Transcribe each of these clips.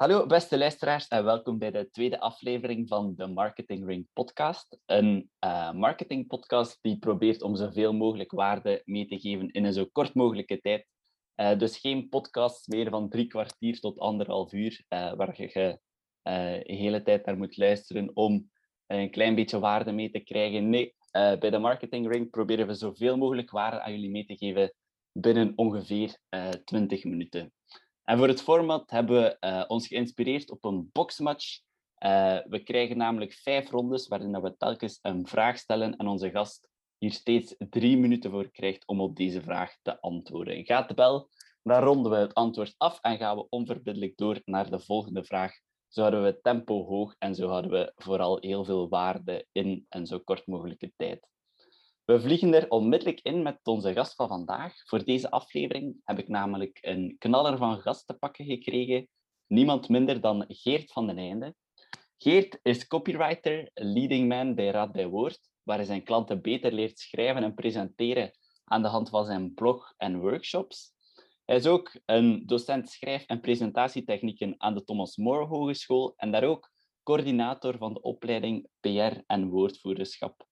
Hallo beste luisteraars en welkom bij de tweede aflevering van de Marketing Ring podcast. Een uh, marketing podcast die probeert om zoveel mogelijk waarde mee te geven in een zo kort mogelijke tijd. Uh, dus geen podcast meer van drie kwartier tot anderhalf uur, uh, waar je de hele tijd naar moet luisteren om een klein beetje waarde mee te krijgen. Nee, bij de Marketing Ring proberen we zoveel mogelijk waarde aan jullie mee te geven binnen ongeveer 20 minuten. En voor het format hebben we uh, ons geïnspireerd op een boxmatch. Uh, we krijgen namelijk vijf rondes waarin we telkens een vraag stellen en onze gast hier steeds drie minuten voor krijgt om op deze vraag te antwoorden. Gaat de bel, dan ronden we het antwoord af en gaan we onverbiddelijk door naar de volgende vraag. Zo houden we tempo hoog en zo houden we vooral heel veel waarde in een zo kort mogelijke tijd. We vliegen er onmiddellijk in met onze gast van vandaag. Voor deze aflevering heb ik namelijk een knaller van gast te pakken gekregen. Niemand minder dan Geert van den Einde. Geert is copywriter, leading man bij Raad bij Woord, waar hij zijn klanten beter leert schrijven en presenteren aan de hand van zijn blog en workshops. Hij is ook een docent schrijf- en presentatietechnieken aan de Thomas More Hogeschool en daar ook coördinator van de opleiding PR en woordvoerderschap.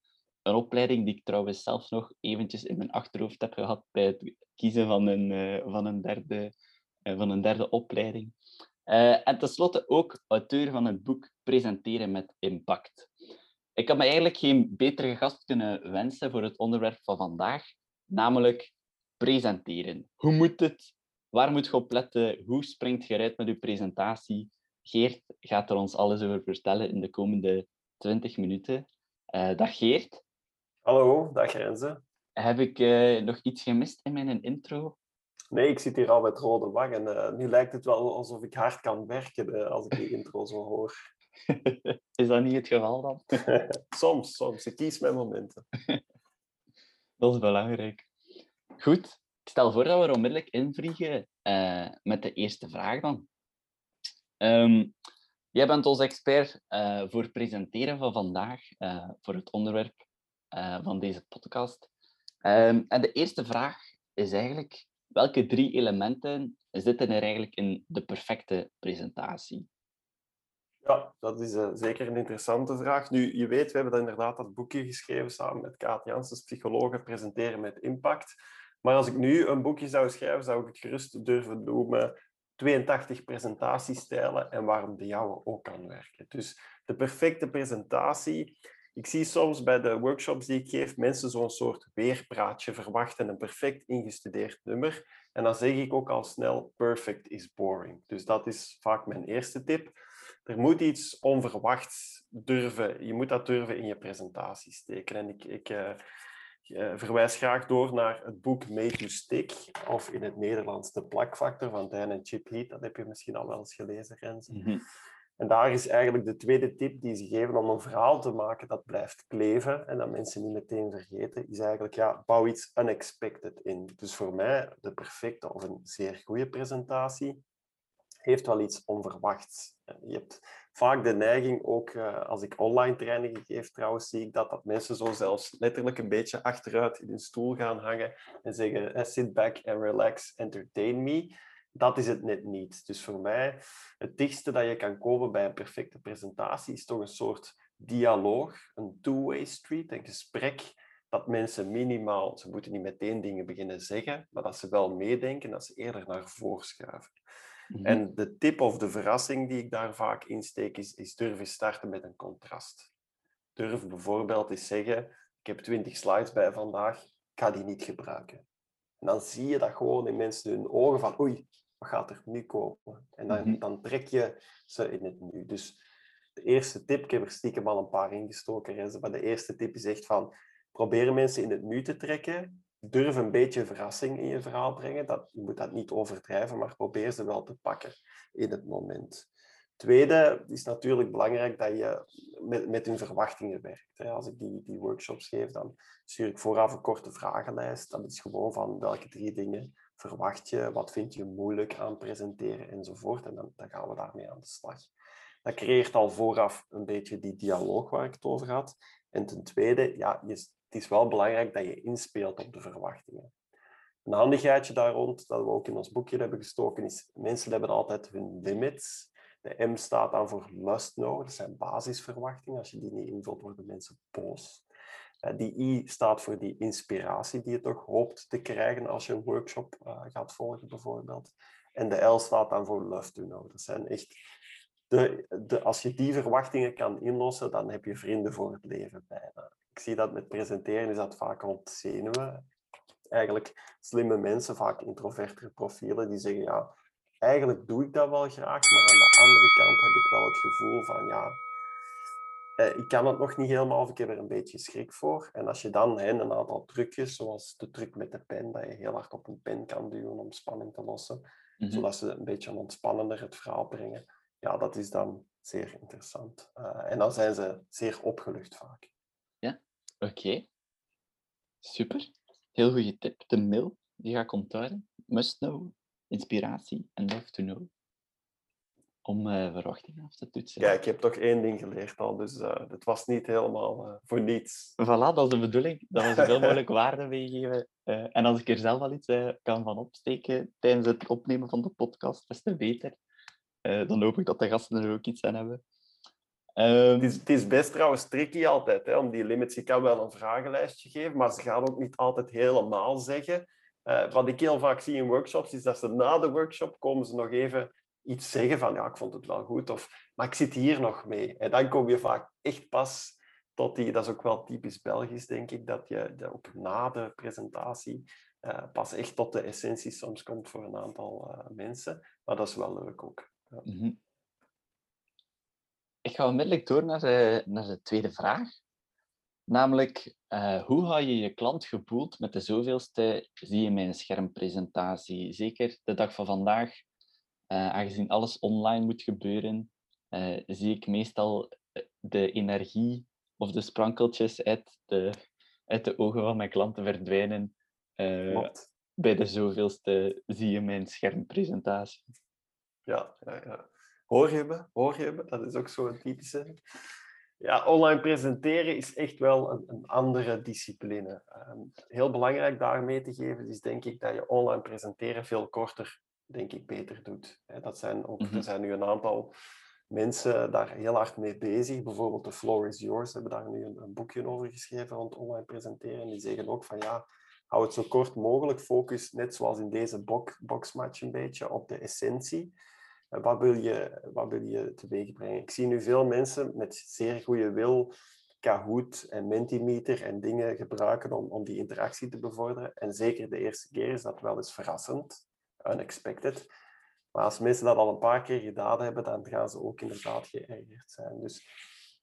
Een opleiding die ik trouwens zelf nog eventjes in mijn achterhoofd heb gehad bij het kiezen van een, uh, van een, derde, uh, van een derde opleiding. Uh, en tenslotte ook auteur van het boek Presenteren met Impact. Ik had me eigenlijk geen betere gast kunnen wensen voor het onderwerp van vandaag, namelijk presenteren. Hoe moet het? Waar moet je op letten? Hoe springt je eruit met je presentatie? Geert gaat er ons alles over vertellen in de komende 20 minuten. dag Geert. Hallo, dag Renze. Heb ik uh, nog iets gemist in mijn intro? Nee, ik zit hier al met rode wangen. Uh, nu lijkt het wel alsof ik hard kan werken uh, als ik die intro zo hoor. Is dat niet het geval dan? soms, soms. Ik kies mijn momenten. dat is belangrijk. Goed, ik stel voor dat we er onmiddellijk invliegen met de eerste vraag dan. Um, jij bent ons expert voor presenteren van vandaag, voor het onderwerp uh, van deze podcast. Um, en de eerste vraag is eigenlijk, welke drie elementen zitten er eigenlijk in de perfecte presentatie? Ja, dat is uh, zeker een interessante vraag. Nu, je weet, we hebben inderdaad dat boekje geschreven samen met Kaat Janssens, psychologen, presenteren met impact. Maar als ik nu een boekje zou schrijven, zou ik het gerust durven noemen 82 presentatiestijlen en waarom de jouwe ook kan werken. Dus de perfecte presentatie ik zie soms bij de workshops die ik geef mensen zo'n soort weerpraatje verwachten, een perfect ingestudeerd nummer. En dan zeg ik ook al snel, perfect is boring. Dus dat is vaak mijn eerste tip. Er moet iets onverwachts durven, je moet dat durven in je presentatie steken. En ik, ik uh, verwijs graag door naar het boek Made to Stick, of in het Nederlands De Plakfactor van Dan en Chip Heath. Dat heb je misschien al wel eens gelezen, Rens. -hmm. En daar is eigenlijk de tweede tip die ze geven om een verhaal te maken dat blijft kleven en dat mensen niet meteen vergeten, is eigenlijk, ja, bouw iets unexpected in. Dus voor mij, de perfecte of een zeer goede presentatie heeft wel iets onverwachts. Je hebt vaak de neiging, ook uh, als ik online trainingen geef trouwens, zie ik dat, dat mensen zo zelfs letterlijk een beetje achteruit in hun stoel gaan hangen en zeggen, sit back and relax, entertain me dat is het net niet. Dus voor mij, het dichtste dat je kan komen bij een perfecte presentatie is toch een soort dialoog, een two-way street, een gesprek dat mensen minimaal, ze moeten niet meteen dingen beginnen zeggen, maar dat ze wel meedenken, dat ze eerder naar voren schuiven. Mm -hmm. En de tip of de verrassing die ik daar vaak insteek, is, is durven starten met een contrast. Durf bijvoorbeeld eens zeggen, ik heb twintig slides bij vandaag, ik ga die niet gebruiken. En dan zie je dat gewoon in mensen hun ogen van oei, wat gaat er nu komen? En dan, mm-hmm. dan trek je ze in het nu. Dus de eerste tip, ik heb er stiekem al een paar ingestoken, maar de eerste tip is echt van probeer mensen in het nu te trekken. Durf een beetje verrassing in je verhaal brengen. Dat, je moet dat niet overdrijven, maar probeer ze wel te pakken in het moment. Tweede is natuurlijk belangrijk dat je met, met hun verwachtingen werkt. Als ik die, die workshops geef, dan stuur ik vooraf een korte vragenlijst. Dat is gewoon van welke drie dingen verwacht je, wat vind je moeilijk aan presenteren enzovoort. En dan, dan gaan we daarmee aan de slag. Dat creëert al vooraf een beetje die dialoog waar ik het over had. En ten tweede, ja, het is wel belangrijk dat je inspeelt op de verwachtingen. Een handigheidje daar rond, dat we ook in ons boekje hebben gestoken, is mensen hebben altijd hun limits. De M staat dan voor must know. Dat zijn basisverwachtingen. Als je die niet invult, worden mensen boos. Uh, die I staat voor die inspiratie die je toch hoopt te krijgen als je een workshop uh, gaat volgen, bijvoorbeeld. En de L staat dan voor love to know. Dat zijn echt de, de, als je die verwachtingen kan inlossen, dan heb je vrienden voor het leven bijna. Ik zie dat met presenteren is dat vaak rond zenuwen. Eigenlijk slimme mensen, vaak introvertere profielen, die zeggen ja, eigenlijk doe ik dat wel graag, maar aan de andere kant heb ik wel het gevoel van ja, eh, ik kan het nog niet helemaal of ik heb er een beetje schrik voor. En als je dan hè, een aantal trucjes, zoals de truc met de pen, dat je heel hard op een pen kan duwen om spanning te lossen, mm zodat ze een beetje ontspannender het verhaal brengen, ja, dat is dan zeer interessant. Uh, en dan zijn ze zeer opgelucht vaak. Ja, oké. Okay. Super. Heel goede tip. De mail, die ga ik onthouden. Must know, inspiratie en love to know. Om uh, verwachtingen af te toetsen. Ja, ik heb toch één ding geleerd al, dus uh, het was niet helemaal uh, voor niets. Voilà, dat is de bedoeling. Dat we zoveel mogelijk waarde meegeven. en als ik er zelf al iets kan van opsteken tijdens het opnemen van de podcast, is te beter. dan hoop ik dat de gasten er ook iets aan hebben. Um, het, is, het, is, best trouwens tricky altijd, hè, om die limits. Je kan wel een vragenlijstje geven, maar ze gaan ook niet altijd helemaal zeggen. Uh, wat ik heel vaak zie in workshops, is dat ze na de workshop komen ze nog even iets zeggen van ja, ik vond het wel goed, of maar ik zit hier nog mee. En dan kom je vaak echt pas tot die, dat is ook wel typisch Belgisch, denk ik, dat je ook na de presentatie uh, pas echt tot de essentie soms komt voor een aantal uh, mensen. Maar dat is wel leuk ook. Ja. -hmm. Ik ga onmiddellijk door naar de, naar de tweede vraag. Namelijk, uh, hoe hou je je klant geboeld met de zoveelste zie je mijn schermpresentatie? Zeker de dag van vandaag, uh, aangezien alles online moet gebeuren, uh, zie ik meestal de energie of de sprankeltjes uit de, uit de ogen van mijn klanten verdwijnen bij de zoveelste zie je mijn schermpresentatie. Ja, ja, ja. Hoor je me? Hoor je me? Dat is ook zo'n typische. Ja, online presenteren is echt wel een, een andere discipline. Um, heel belangrijk daarmee te geven is denk ik dat je online presenteren veel korter, denk ik, beter doet. Dat zijn ook, mm -hmm. Er zijn nu een aantal mensen daar heel hard mee bezig. Bijvoorbeeld de Floor is Yours hebben daar nu een, een boekje over geschreven rond online presenteren. Die zeggen ook van ja, hou het zo kort mogelijk. Focus, net zoals in deze boxmatch een beetje, op de essentie. Wat wil je, wat wil je teweeg brengen? Ik zie nu veel mensen met zeer goede wil Kahoot en Mentimeter en dingen gebruiken om, om die interactie te bevorderen. En zeker de eerste keer is dat wel eens verrassend, unexpected. Maar als mensen dat al een paar keer gedaan hebben, dan gaan ze ook inderdaad geërgerd zijn. Dus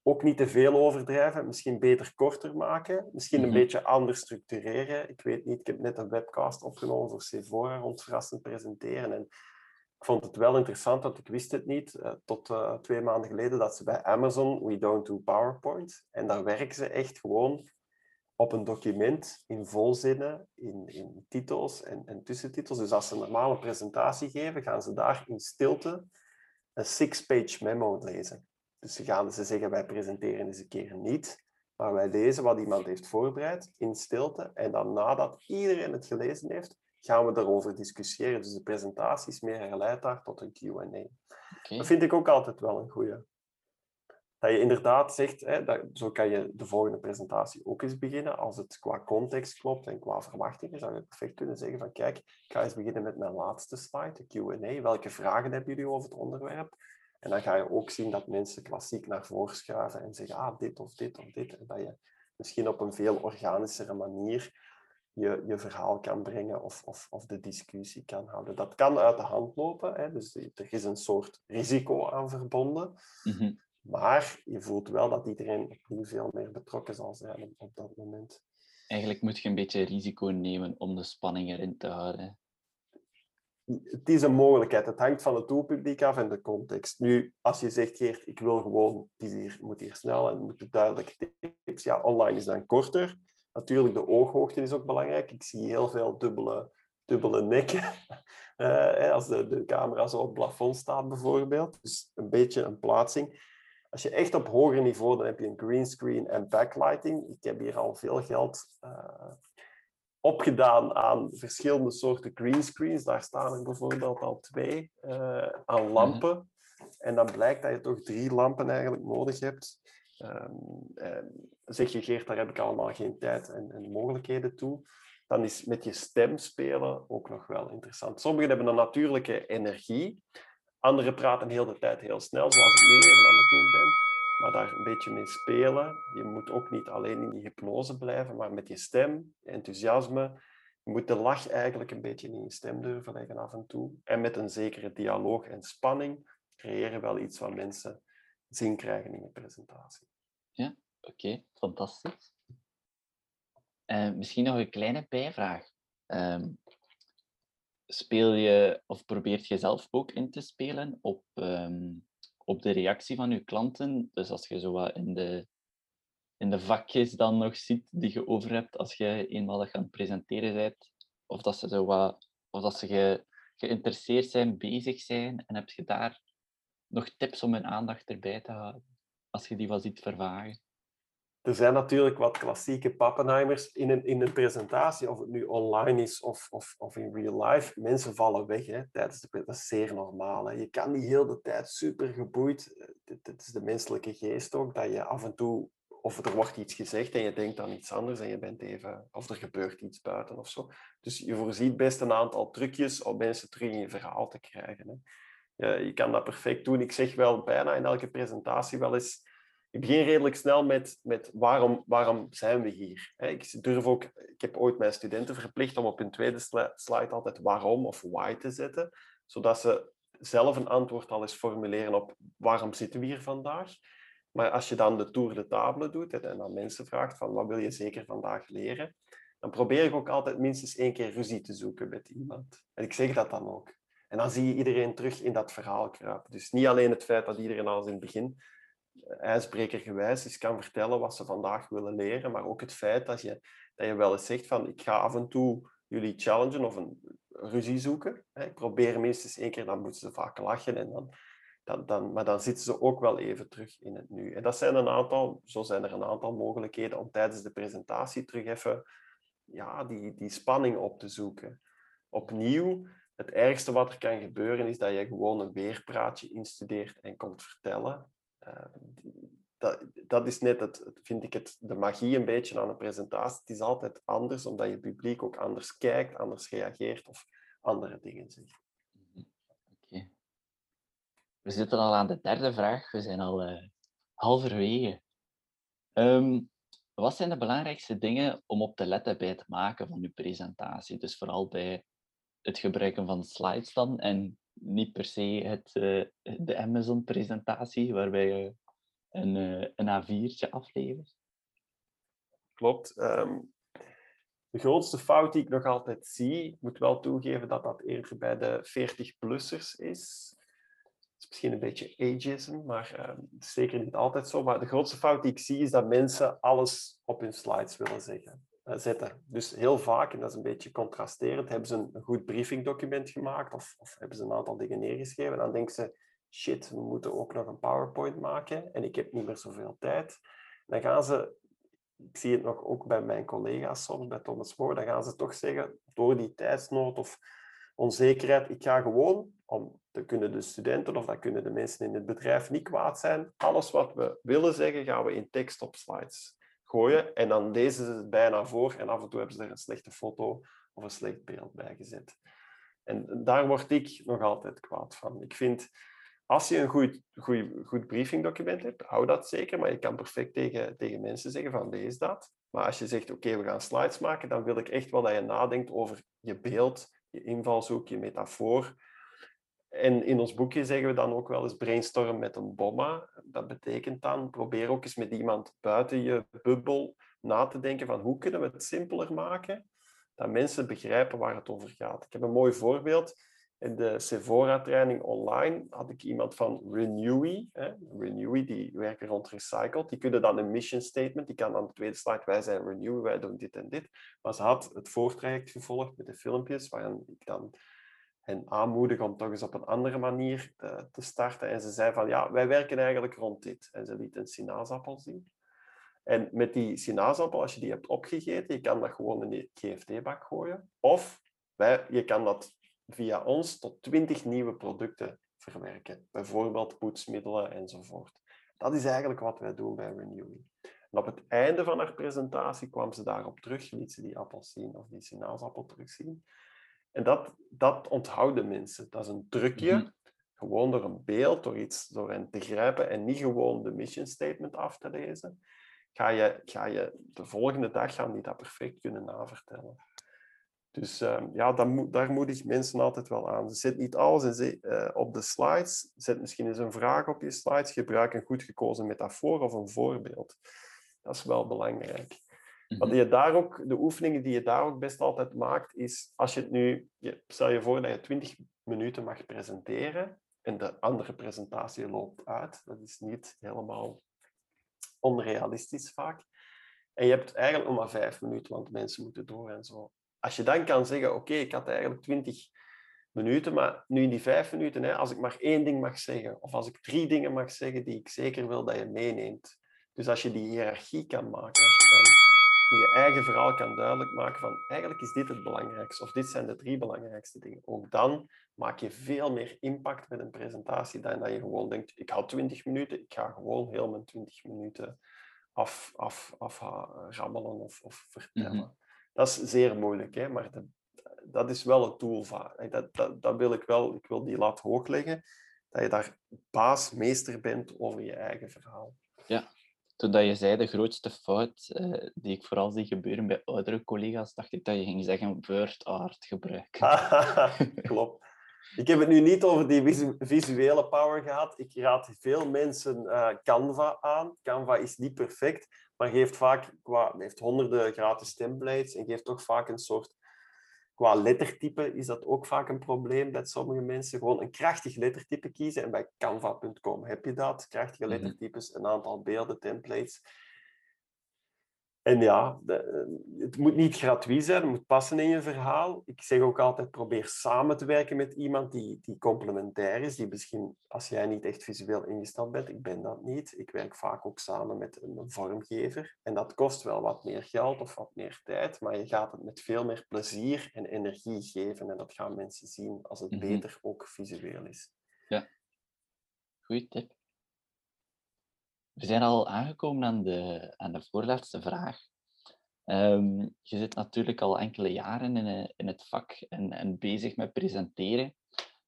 ook niet te veel overdrijven, misschien beter korter maken, misschien een mm -hmm. beetje anders structureren. Ik weet niet, ik heb net een webcast opgenomen voor Sephora rond verrassend presenteren. En ik vond het wel interessant, want ik wist het niet uh, tot uh, twee maanden geleden, dat ze bij Amazon, we don't do PowerPoint. En daar werken ze echt gewoon op een document in volzinnen, in, in titels en, en tussentitels. Dus als ze een normale presentatie geven, gaan ze daar in stilte een six-page memo lezen. Dus ze, gaan, ze zeggen, wij presenteren een keer niet, maar wij lezen wat iemand heeft voorbereid in stilte. En dan nadat iedereen het gelezen heeft, gaan we daarover discussiëren. Dus de presentatie is meer herleid daar tot een Q&A. Okay. Dat vind ik ook altijd wel een goede. Dat je inderdaad zegt, hè, dat, zo kan je de volgende presentatie ook eens beginnen. Als het qua context klopt en qua verwachtingen, zou je perfect kunnen zeggen van kijk, ik ga eens beginnen met mijn laatste slide, de Q&A. Welke vragen hebben jullie over het onderwerp? En dan ga je ook zien dat mensen klassiek naar voren schuiven en zeggen, ah, dit of dit of dit. En dat je misschien op een veel organischere manier je, je verhaal kan brengen of, of, of de discussie kan houden. Dat kan uit de hand lopen, hè? dus er is een soort risico aan verbonden. Mm -hmm. Maar je voelt wel dat iedereen opnieuw veel meer betrokken zal zijn op dat moment. Eigenlijk moet je een beetje risico nemen om de spanning erin te houden. Het is een mogelijkheid. Het hangt van het doelpubliek af en de context. Nu, als je zegt, Geert, ik wil gewoon, het hier, moet hier snel en moet duidelijk tips. Ja, online is dan korter. Natuurlijk, de ooghoogte is ook belangrijk. Ik zie heel veel dubbele, dubbele nekken. Uh, als de, de camera zo op het plafond staat, bijvoorbeeld. Dus een beetje een plaatsing. Als je echt op hoger niveau, dan heb je een greenscreen en backlighting. Ik heb hier al veel geld uh, opgedaan aan verschillende soorten greenscreens. Daar staan er bijvoorbeeld al twee uh, aan lampen. En dan blijkt dat je toch drie lampen eigenlijk nodig hebt. Um, zeg je, Geert, daar heb ik allemaal geen tijd en, en mogelijkheden toe dan is met je stem spelen ook nog wel interessant. Sommigen hebben een natuurlijke energie, anderen praten heel de tijd heel snel, zoals ik nu even aan het doen ben. Maar daar een beetje mee spelen. Je moet ook niet alleen in die hypnose blijven, maar met je stem, enthousiasme. Je moet de lach eigenlijk een beetje in je stem durven leggen af en toe. En met een zekere dialoog en spanning creëren wel iets wat mensen zin krijgen in je presentatie. Ja, oké, fantastisch. Uh, misschien nog een kleine bijvraag. Um, speel je of probeert je zelf ook in te spelen op, um, op de reactie van je klanten? Dus als je zo wat in de, in de vakjes dan nog ziet die je over hebt als je eenmaal gaan presenteren bent, of dat ze zo wat, of dat ze ge, geïnteresseerd zijn, bezig zijn, en heb je daar nog tips om hun aandacht erbij te houden als je die wat ziet vervagen? er zijn natuurlijk wat klassieke pappenheimers in een, in een presentatie, of het nu online is of, of, of in real life. Mensen vallen weg hè, tijdens de Dat is zeer normaal. Je kan niet heel de tijd super geboeid. Dit, is de menselijke geest ook, dat je af en toe, of er wordt iets gezegd en je denkt aan iets anders en je bent even, of er gebeurt iets buiten of zo. Dus je voorziet best een aantal trucjes om mensen terug in je verhaal te krijgen. Hè. Je, kan dat perfect doen. Ik zeg wel bijna in elke presentatie wel eens ik begin redelijk snel met, met waarom, waarom zijn we hier? Ik, durf ook, ik heb ooit mijn studenten verplicht om op hun tweede slide altijd waarom of why te zetten, zodat ze zelf een antwoord al eens formuleren op waarom zitten we hier vandaag. Maar als je dan de tour de table doet en dan mensen vraagt van wat wil je zeker vandaag leren, dan probeer ik ook altijd minstens één keer ruzie te zoeken met iemand. En ik zeg dat dan ook. En dan zie je iedereen terug in dat verhaal kruipen. Dus niet alleen het feit dat iedereen al in het begin ijsbrekergewijs eens kan vertellen wat ze vandaag willen leren, maar ook het feit dat je, dat je wel eens zegt van ik ga af en toe jullie challengen of een ruzie zoeken. Ik probeer minstens één keer, dan moeten ze vaak lachen en dan, dan, dan, maar dan zitten ze ook wel even terug in het nu. En dat zijn een aantal, zo zijn er een aantal mogelijkheden om tijdens de presentatie terug even ja, die, die spanning op te zoeken. Opnieuw, het ergste wat er kan gebeuren is dat je gewoon een weerpraatje instudeert en komt vertellen. Ehm, dat, dat is net, het, vind ik, het, de magie een beetje aan een presentatie. Het is altijd anders, omdat je publiek ook anders kijkt, anders reageert of andere dingen zegt. Mhm. Oké. We zitten al aan de derde vraag. We zijn al uh, halverwege. Ehm, wat zijn de belangrijkste dingen om op te letten bij het maken van uw presentatie? Dus vooral bij het gebruiken van slides dan en niet per se het, uh, de Amazon-presentatie, waarbij je een, uh, een A4'tje aflevert. Klopt. Um, de grootste fout die ik nog altijd zie, ik moet wel toegeven dat dat eerder bij de 40-plussers is. Is misschien een beetje ageism, maar is zeker niet altijd zo. Maar de grootste fout die ik zie, is dat mensen alles op hun slides willen zeggen. Eh, zetten. Dus heel vaak, en dat is een beetje contrasterend, hebben ze een goed briefingdocument gemaakt of, of hebben ze een aantal dingen neergeschreven. En dan denken ze, shit, we moeten ook nog een PowerPoint maken en ik heb niet meer zoveel tijd. Dan gaan ze, ik zie het nog ook bij mijn collega's soms, bij Thomas Moore, dan gaan ze toch zeggen, door die tijdsnood of onzekerheid, ik ga gewoon, om, te kunnen de studenten of dat kunnen de mensen in het bedrijf niet kwaad zijn, alles wat we willen zeggen, gaan we in tekst op slides En dan lezen ze het bijna voor en af en toe hebben ze er een slechte foto of een slecht beeld bij gezet. En daar word ik nog altijd kwaad van. Ik vind, als je een goed, goed, goed briefingdocument hebt, hou dat zeker, maar je kan perfect tegen, tegen mensen zeggen van lees dat. Maar als je zegt, oké, we gaan slides maken, dan wil ik echt wel dat je nadenkt over je beeld, je invalshoek, je metafoor. En in ons boekje zeggen we dan ook wel eens brainstorm met een bomma. Dat betekent dan, probeer ook eens met iemand buiten je bubbel na te denken van hoe kunnen we het simpeler maken, dat mensen begrijpen waar het over gaat. Ik heb een mooi voorbeeld. In de Sephora-training online had ik iemand van Renewy. Hè. Renewy, die werken rond recycled. Die kunnen dan een mission statement, die kan aan de tweede slide, wij zijn Renewy, wij doen dit en dit. Maar ze had het voortraject gevolgd met de filmpjes, waarin ik dan hen aanmoedigen om toch eens op een andere manier te, eh, te, starten. En ze zei van, ja, wij werken eigenlijk rond dit. En ze liet een sinaasappel zien. En met die sinaasappel, als je die hebt opgegeten, je kan dat gewoon in de GFT-bak gooien. Of wij, je kan dat via ons tot 20 nieuwe producten verwerken. Bijvoorbeeld poetsmiddelen enzovoort. Dat is eigenlijk wat wij doen bij Renewing. En op het einde van haar presentatie kwam ze daarop terug, liet ze die appel zien of die sinaasappel terugzien. En dat, dat onthouden mensen. Dat is een trucje, mhm. gewoon door een beeld, door iets door hen te grijpen en niet gewoon de mission statement af te lezen. Ga je, ga je de volgende dag gaan die dat perfect kunnen navertellen. Dus uh, ja, daar, daar moedig mensen altijd wel aan. Ze zet niet alles in ze, uh, op de slides. Zet misschien eens een vraag op je slides. Gebruik een goed gekozen metafoor of een voorbeeld. Dat is wel belangrijk. Wat je daar ook, de oefeningen die je daar ook best altijd maakt, is als je het nu, stel je voor dat je 20 minuten mag presenteren en de andere presentatie loopt uit. Dat is niet helemaal onrealistisch vaak. En je hebt eigenlijk nog maar vijf minuten, want mensen moeten door en zo. Als je dan kan zeggen, oké, ik had eigenlijk 20 minuten, maar nu in die vijf minuten, hè, als ik maar één ding mag zeggen, of als ik drie dingen mag zeggen die ik zeker wil dat je meeneemt. Dus als je die hiërarchie kan maken, als je dan in je eigen verhaal kan duidelijk maken van eigenlijk is dit het belangrijkste, of dit zijn de drie belangrijkste dingen. Ook dan maak je veel meer impact met een presentatie dan dat je gewoon denkt, ik had 20 minuten, ik ga gewoon heel mijn 20 minuten af, af, af rammelen of, of vertellen. Mhm. Dat is zeer moeilijk, hè? maar dat, dat is wel een tool. Dat, dat, dat wil ik wel, ik wil die lat hoog leggen, dat je daar baas, meester bent over je eigen verhaal. Ja, toen dat je zei de grootste fout uh, die ik vooral zie gebeuren bij oudere collega's, dacht ik dat je ging zeggen word art gebruiken. Klopt. Ik heb het nu niet over die visuele power gehad. Ik raad veel mensen uh, Canva aan. Canva is niet perfect, maar geeft vaak qua, heeft honderden gratis templates en geeft toch vaak een soort qua lettertype is dat ook vaak een probleem bij sommige mensen. Gewoon een krachtig lettertype kiezen. En bij canva.com heb je dat. Krachtige mhm. lettertypes, een aantal beelden, templates. En ja, het moet niet gratuit zijn, het moet passen in je verhaal. Ik zeg ook altijd, probeer samen te werken met iemand die, die complementair is, die misschien, als jij niet echt visueel ingesteld bent, ik ben dat niet, ik werk vaak ook samen met een vormgever. En dat kost wel wat meer geld of wat meer tijd, maar je gaat het met veel meer plezier en energie geven. En dat gaan mensen zien als het mhm. beter ook visueel is. Ja, goeie tip. We zijn al aangekomen aan de, aan de voorlaatste vraag. Um, je zit natuurlijk al enkele jaren in, eh, in het vak en, en bezig met presenteren.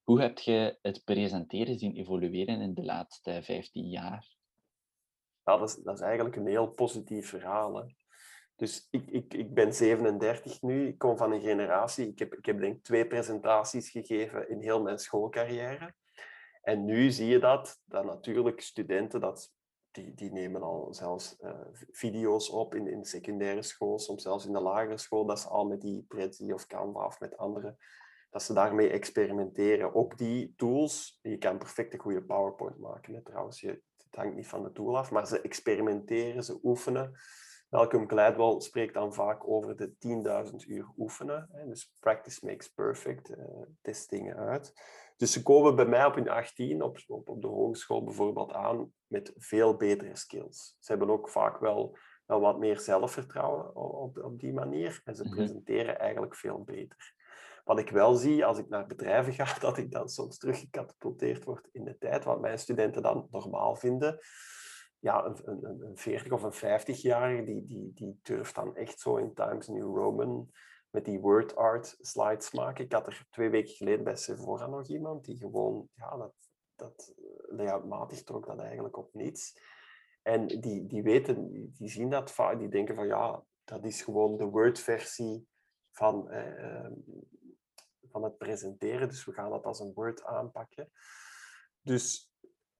Hoe heb je het presenteren zien evolueren in de laatste 15 jaar? Ja, dat, is, dat is eigenlijk een heel positief verhaal. Hè? Dus ik, ik, ik ben 37 nu, ik kom van een generatie. Ik heb, ik heb denk ik twee presentaties gegeven in heel mijn schoolcarrière. En nu zie je dat, dat natuurlijk studenten dat die, die nemen al zelfs uh, video's op in, in secundaire school, soms zelfs in de lagere school, dat ze al met die Prezi of Canva of met andere, dat ze daarmee experimenteren. Ook die tools, je kan perfect een goede PowerPoint maken. Trouwens, je, het hangt niet van de tool af, maar ze experimenteren, ze oefenen. Malcolm Gladwell spreekt dan vaak over de 10.000 uur oefenen. Hè, dus practice makes perfect, uh, test dingen uit. Dus ze komen bij mij op hun 18 op, op, op de hogeschool bijvoorbeeld aan met veel betere skills. Ze hebben ook vaak wel, wel wat meer zelfvertrouwen op, op die manier en ze mhm. presenteren eigenlijk veel beter. Wat ik wel zie als ik naar bedrijven ga, dat ik dan soms teruggecatapulteerd word in de tijd, wat mijn studenten dan normaal vinden. Ja, een, een, een 40 of een 50-jarige die, die, die durft dan echt zo in Times New Roman met die word art slides maken. Ik had er twee weken geleden bij Sephora nog iemand die gewoon, ja, dat, dat layoutmatig trok dat eigenlijk op niets. En die, die weten, die zien dat vaak, die denken van ja, dat is gewoon de Word-versie van, eh, ehm, van het presenteren. Dus we gaan dat als een Word aanpakken. Dus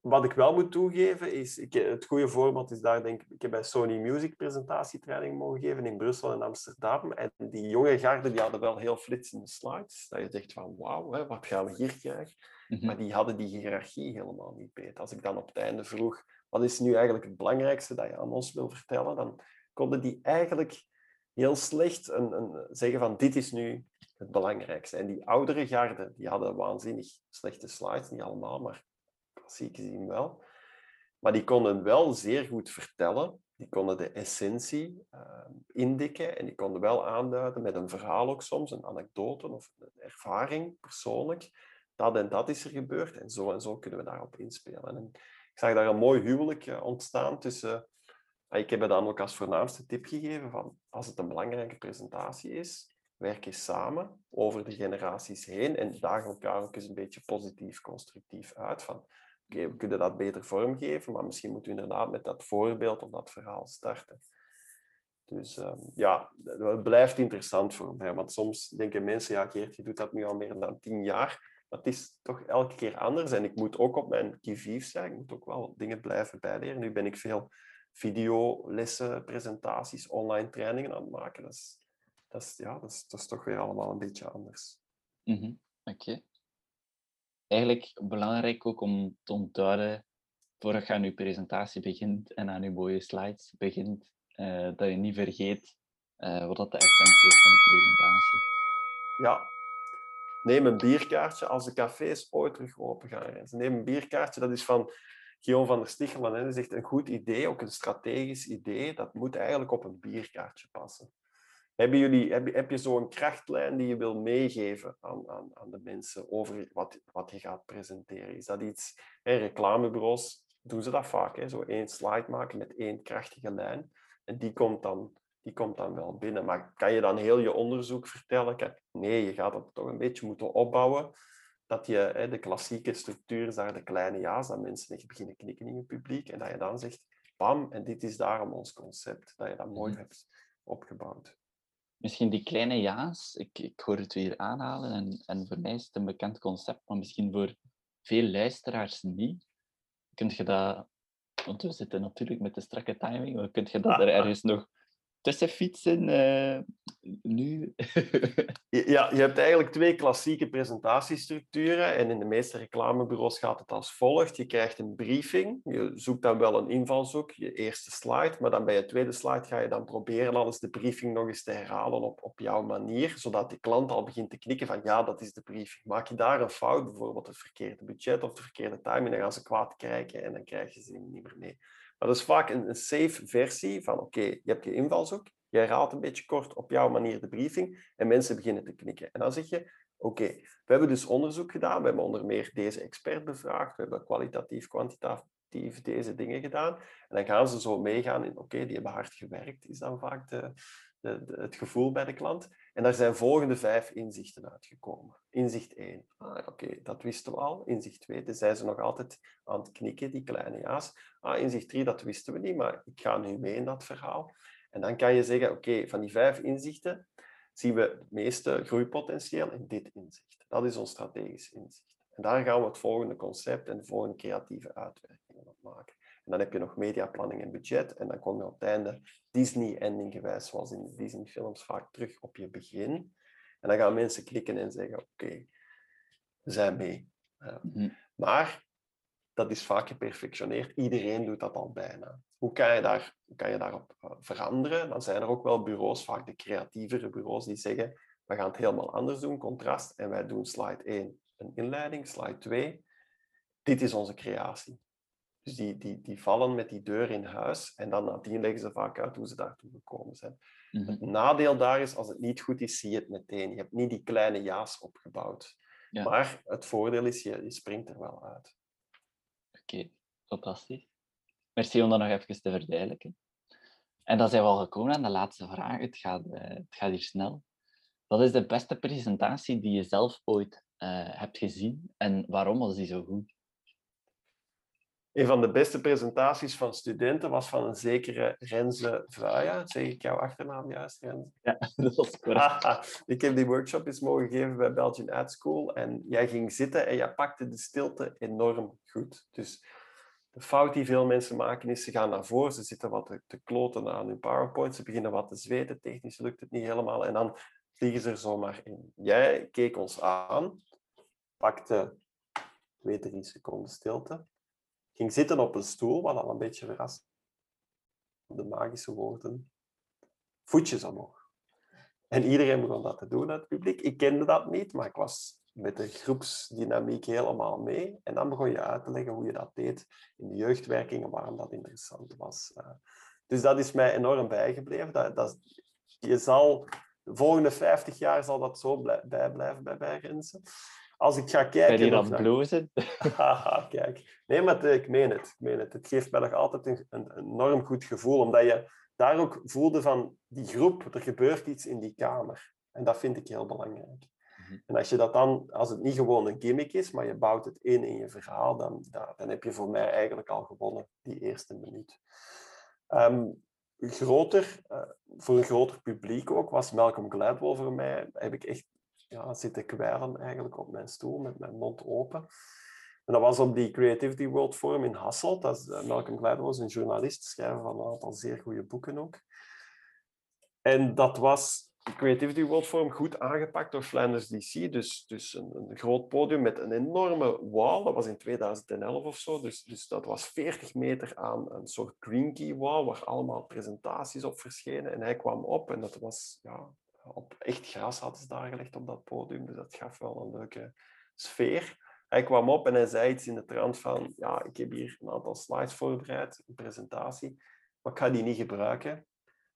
wat ik wel moet toegeven is, ik, het goede voorbeeld is daar, denk ik, ik heb bij Sony Music presentatietraining mogen geven in Brussel en Amsterdam. En die jonge garden die hadden wel heel flitsende slides. Dat je zegt van, wauw, wat gaan we hier krijgen? Mhm. Maar die hadden die hiërarchie helemaal niet beter. Als ik dan op het einde vroeg, wat is nu eigenlijk het belangrijkste dat je aan ons wil vertellen, dan konden die eigenlijk heel slecht een, een, zeggen van, dit is nu het belangrijkste. En die oudere garden, die hadden waanzinnig slechte slides, niet allemaal, maar klassiek gezien wel. Maar die konden wel zeer goed vertellen. Die konden de essentie uh, indikken en die konden wel aanduiden met een verhaal ook soms, een anekdote of een ervaring persoonlijk, dat en dat is er gebeurd en zo en zo kunnen we daarop inspelen. En ik zag daar een mooi huwelijk eh, ontstaan tussen... Ah, ik heb het dan ook als voornaamste tip gegeven van als het een belangrijke presentatie is, werk eens samen over de generaties heen en daag elkaar ook eens een beetje positief, constructief uit van oké, we kunnen dat beter vormgeven, maar misschien moeten we inderdaad met dat voorbeeld of dat verhaal starten. Dus um, ja, het blijft interessant voor mij, want soms denken mensen, ja Geert, je doet dat nu al meer dan tien jaar, het is toch elke keer anders en ik moet ook op mijn kivief zijn, ik moet ook wel dingen blijven bijleren. Nu ben ik veel videolessen, presentaties, online trainingen aan het maken. Dat is, dat is, ja, dat is, dat is toch weer allemaal een beetje anders. Mm. Oké. Eigenlijk belangrijk ook om te onthouden, voordat je aan je presentatie begint en aan je mooie slides begint, uh, dat je niet vergeet uh, wat dat de essentie is van de presentatie. Ja, neem een bierkaartje als de cafés ooit terug open gaan. Neem een bierkaartje, dat is van Guillaume van der Stichelen. Hij zegt een goed idee, ook een strategisch idee, dat moet eigenlijk op een bierkaartje passen. Hebben jullie, heb, heb je zo'n krachtlijn die je wil meegeven aan, aan, aan de mensen over wat, wat je gaat presenteren? Is dat iets, hè, reclamebureaus doen ze dat vaak, hè? zo één slide maken met één krachtige lijn. En die komt dan, die komt dan wel binnen. Maar kan je dan heel je onderzoek vertellen? Nee, je gaat het toch een beetje moeten opbouwen. Dat je hè, de klassieke structuur is daar de kleine ja's, dat mensen echt beginnen knikken in je publiek. En dat je dan zegt, bam, en dit is daarom ons concept. Dat je dat mooi mhm. hebt opgebouwd. Misschien die kleine ja's, ik, ik hoor het weer aanhalen en, en voor mij is het een bekend concept, maar misschien voor veel luisteraars niet. Kunt je dat, want we zitten natuurlijk met de strakke timing, maar kun je dat er ergens nog tussen fietsen uh, nu? ja, je hebt eigenlijk twee klassieke presentatiestructuren. En in de meeste reclamebureaus gaat het als volgt. Je krijgt een briefing. Je zoekt dan wel een invalshoek, je eerste slide. Maar dan bij je tweede slide ga je dan proberen alles de briefing nog eens te herhalen op, op jouw manier. Zodat de klant al begint te knikken van ja, dat is de briefing. Maak je daar een fout, bijvoorbeeld het verkeerde budget of de verkeerde timing, dan gaan ze kwaad kijken en dan krijg je ze niet meer mee. Dat is vaak een, een safe versie van oké, je hebt je invalshoek, je herhaalt een beetje kort op jouw manier de briefing en mensen beginnen te knikken. En dan zeg je, oké, we hebben dus onderzoek gedaan, we hebben onder meer deze expert bevraagd, we hebben kwalitatief, kwantitatief deze dingen gedaan. En dan gaan ze zo meegaan in, oké, die hebben hard gewerkt, is dan vaak de, de, het gevoel bij de klant. En daar zijn volgende vijf inzichten uitgekomen. Inzicht 1, ah, oké, dat wisten we al. Inzicht 2, dus zijn ze nog altijd aan het knikken, die kleine ja's. Ah, inzicht 3, dat wisten we niet, maar ik ga nu mee in dat verhaal. En dan kan je zeggen, oké, van die vijf inzichten zien we het meeste groeipotentieel in dit inzicht. Dat is ons strategisch inzicht. En daar gaan we het volgende concept en de volgende creatieve uitwerkingen op maken. En dan heb je nog mediaplanning en budget. En dan kom je op het einde Disney-ending gewijs, zoals in de Disney-films, vaak terug op je begin. En dan gaan mensen klikken en zeggen, oké, we zijn mee. Mhm. Maar dat is vaak geperfectioneerd. Iedereen doet dat al bijna. Hoe kan je, daar, hoe kan je daarop eh, veranderen? Dan zijn er ook wel bureaus, vaak de creatievere bureaus, die zeggen, we gaan het helemaal anders doen, contrast. En wij doen slide 1 een inleiding, slide 2. Dit is onze creatie. Dus die, die, die vallen met die deur in huis en dan nadien leggen ze vaak uit hoe ze daartoe gekomen zijn. Mhm. Het nadeel daar is, als het niet goed is, zie je het meteen. Je hebt niet die kleine ja's opgebouwd. Maar het voordeel is, je, je springt er wel uit. Oké, fantastisch. Merci om dat nog even te verduidelijken. En dan zijn we al gekomen aan de laatste vraag. Het gaat, uh, het gaat hier snel. Wat is de beste presentatie die je zelf ooit uh, hebt gezien en waarom was die zo goed? Een van de beste presentaties van studenten was van een zekere Renze Vuija. Zeg ik jouw achternaam juist, Renze? Ja, dat was correct. ik heb die workshop eens mogen geven bij Belgian Ad School. En jij ging zitten en jij pakte de stilte enorm goed. Dus de fout die veel mensen maken is, ze gaan naar voren, ze zitten wat te, te kloten aan hun PowerPoint, ze beginnen wat te zweten, technisch lukt het niet helemaal. En dan vliegen ze er zomaar in. Jij keek ons aan, pakte twee, drie seconden stilte ging zitten op een stoel, wat al een beetje verrast. De magische woorden. Voetjes omhoog. En iedereen begon dat te doen uit het publiek. Ik kende dat niet, maar ik was met de groepsdynamiek helemaal mee. En dan begon je uit te leggen hoe je dat deed in de jeugdwerking en waarom dat interessant was. Eh, dus dat is mij enorm bijgebleven. Dat, dat, je zal, de volgende 50 jaar zal dat zo bijblijven bij bijgrenzen. Als ik ga kijken... Ben je aan blozen? Haha, kijk. Nee, maar het- ik meen het. Ik meen het. Het geeft mij nog altijd een, een enorm goed gevoel, omdat je daar ook voelde van die groep, er gebeurt iets in die kamer. En dat vind ik heel belangrijk. Mhm. En als je dat dan, als het niet gewoon een gimmick is, maar je bouwt het in in je verhaal, dan, dan, dan heb je voor mij eigenlijk al gewonnen, die eerste minuut. Ehm, groter, eh, voor een groter publiek ook, was Malcolm Gladwell voor mij, heb ik echt ja, zitten kwijlen eigenlijk op mijn stoel met mijn mond open. En dat was op die Creativity World Forum in Hasselt. Dat is, eh, Malcolm Gladwell een journalist, schrijver van een aantal zeer goede boeken ook. En dat was Creativity World Forum goed aangepakt door Flanders DC. Dus, dus een, een groot podium met een enorme wall. Dat was in 2011 of zo. Dus, dus dat was 40 meter aan een soort green key wall, waar allemaal presentaties op verschenen. En hij kwam op en dat was ja, op echt gras hadden ze daar gelegd op dat podium. Dus dat gaf wel een leuke sfeer. Hij kwam op en hij zei iets in de trant van ja, ik heb hier een aantal slides voorbereid, een presentatie, maar ik ga die niet gebruiken.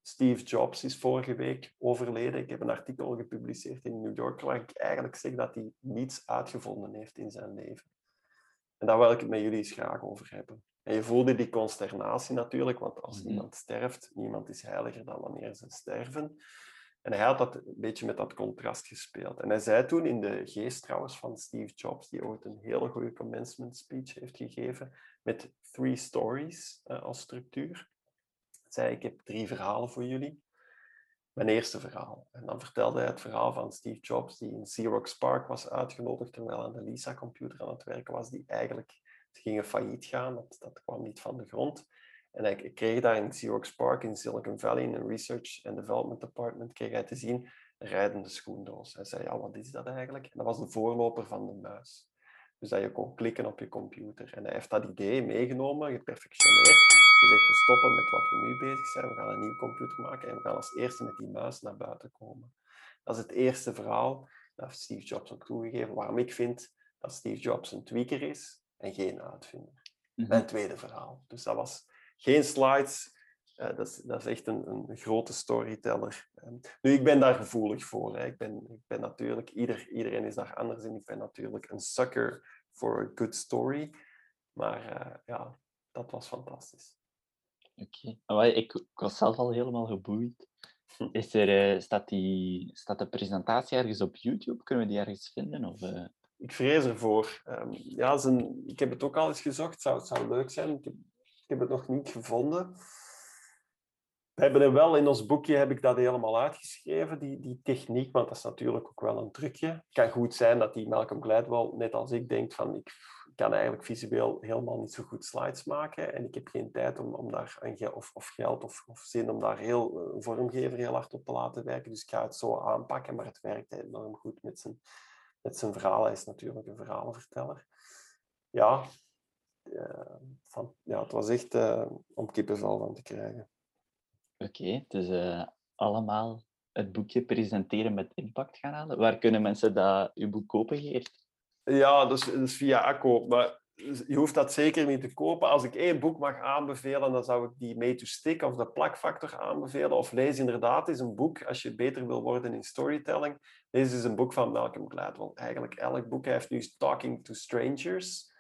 Steve Jobs is vorige week overleden. Ik heb een artikel gepubliceerd in New Yorker waar ik eigenlijk zeg dat hij niets uitgevonden heeft in zijn leven. En daar wil ik het met jullie eens graag over hebben. En je voelde die consternatie natuurlijk, want als Mhm. iemand sterft, niemand is heiliger dan wanneer ze sterven. En hij had dat een beetje met dat contrast gespeeld. En hij zei toen in de geest trouwens van Steve Jobs, die ooit een hele goede commencement speech heeft gegeven, met three stories eh, als structuur. Zei ik heb drie verhalen voor jullie. Mijn eerste verhaal. En dan vertelde hij het verhaal van Steve Jobs, die in Xerox Park was uitgenodigd terwijl aan de Lisa-computer aan het werken was, die eigenlijk gingen failliet gaan. Dat, dat kwam niet van de grond. En hij kreeg daar in Xerox Park in Silicon Valley, in een Research and Development Department, kreeg hij te zien een rijdende schoendoos. Hij zei, ja, wat is dat eigenlijk? En dat was de voorloper van de muis. Dus dat je kon klikken op je computer. En hij heeft dat idee meegenomen, geperfectioneerd. Gezegd, we stoppen met wat we nu bezig zijn. We gaan een nieuwe computer maken en we gaan als eerste met die muis naar buiten komen. Dat is het eerste verhaal. Dat heeft Steve Jobs ook toegegeven. Waarom ik vind dat Steve Jobs een tweaker is en geen uitvinder. Mhm. Mijn tweede verhaal. Dus dat was geen slides. Eh, dat, is, dat is echt een, een grote storyteller. Ehm, nu, ik ben daar gevoelig voor. Hè. Ik, ben, ik ben natuurlijk, ieder, iedereen is daar anders in. Ik ben natuurlijk een sucker for a good story. Maar eh, ja, dat was fantastisch. Oké. Ik, ik was zelf al helemaal geboeid. Hm. Is er, eh, staat, die, staat de presentatie ergens op YouTube? Kunnen we die ergens vinden? Of? Ik vrees ervoor. Ehm, ja, zijn, ik heb het ook al eens gezocht. Zou, het zou leuk zijn. Ik heb, ik heb het nog niet gevonden. We hebben er wel in ons boekje heb ik dat helemaal uitgeschreven, die, die techniek, want dat is natuurlijk ook wel een trucje. Het kan goed zijn dat die Malcolm Gladwell, net als ik, denkt van ik kan eigenlijk visueel helemaal niet zo goed slides maken en ik heb geen tijd om, om daar of, of geld of, of zin om daar heel eh, vormgever heel hard op te laten werken. Dus ik ga het zo aanpakken, maar het werkt enorm goed met zijn, met zijn verhaal. Hij is natuurlijk een verhalenverteller. Ja, van, ja het was echt eh, om kippenvel van te krijgen. Oké, dus eh, allemaal het boekje presenteren met impact gaan halen. Waar kunnen mensen dat, uw boek kopen, Geert? Ja, dus, dus via Akkoop. Maar je hoeft dat zeker niet te kopen. Als ik één boek mag aanbevelen, dan zou ik die Made to Stick of de plakfactor aanbevelen. Of lees inderdaad eens een boek als je beter wil worden in storytelling. Lees eens een boek van Malcolm Gladwell. Eigenlijk elk boek. Hij heeft nu Talking to Strangers.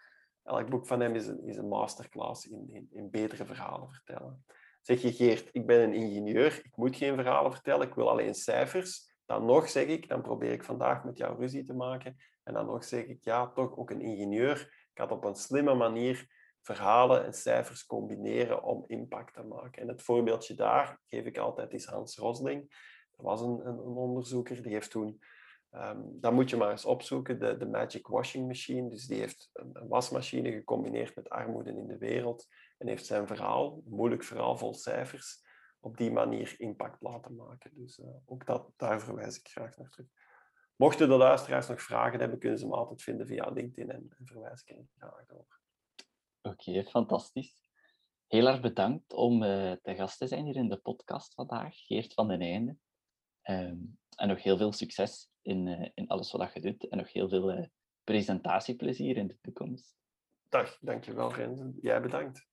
Elk boek van hem is een, is een masterclass in, in, in betere verhalen vertellen. Zeg je, Geert, ik ben een ingenieur, ik moet geen verhalen vertellen, ik wil alleen cijfers. Dan nog zeg ik, dan probeer ik vandaag met jou ruzie te maken. En dan nog zeg ik, ja, toch ook een ingenieur. Had op een slimme manier verhalen en cijfers combineren om impact te maken. En het voorbeeldje daar geef ik altijd is Hans Rosling. Dat was een, een, een onderzoeker, die heeft toen... Um, dat moet je maar eens opzoeken, de, de Magic Washing Machine. Dus die heeft een, wasmachine gecombineerd met armoede in de wereld en heeft zijn verhaal, moeilijk verhaal vol cijfers, op die manier impact laten maken. Dus uh, ook dat, daar verwijs ik graag naar terug. Mochten de luisteraars nog vragen hebben, kunnen ze me altijd vinden via LinkedIn en, en verwijs ik hen graag door. Oké, fantastisch. Heel erg bedankt om uh, te gast te zijn hier in de podcast vandaag, Geert van den Einde. Um, en nog heel veel succes in, uh, in alles wat je doet en nog heel veel uh, presentatieplezier in de toekomst. Dag, dankjewel Renzen. Jij bedankt.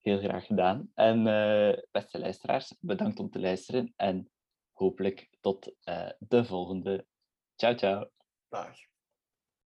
Heel graag gedaan. En uh, beste luisteraars, bedankt om te luisteren en hopelijk tot de volgende. Ciao, ciao. Dag.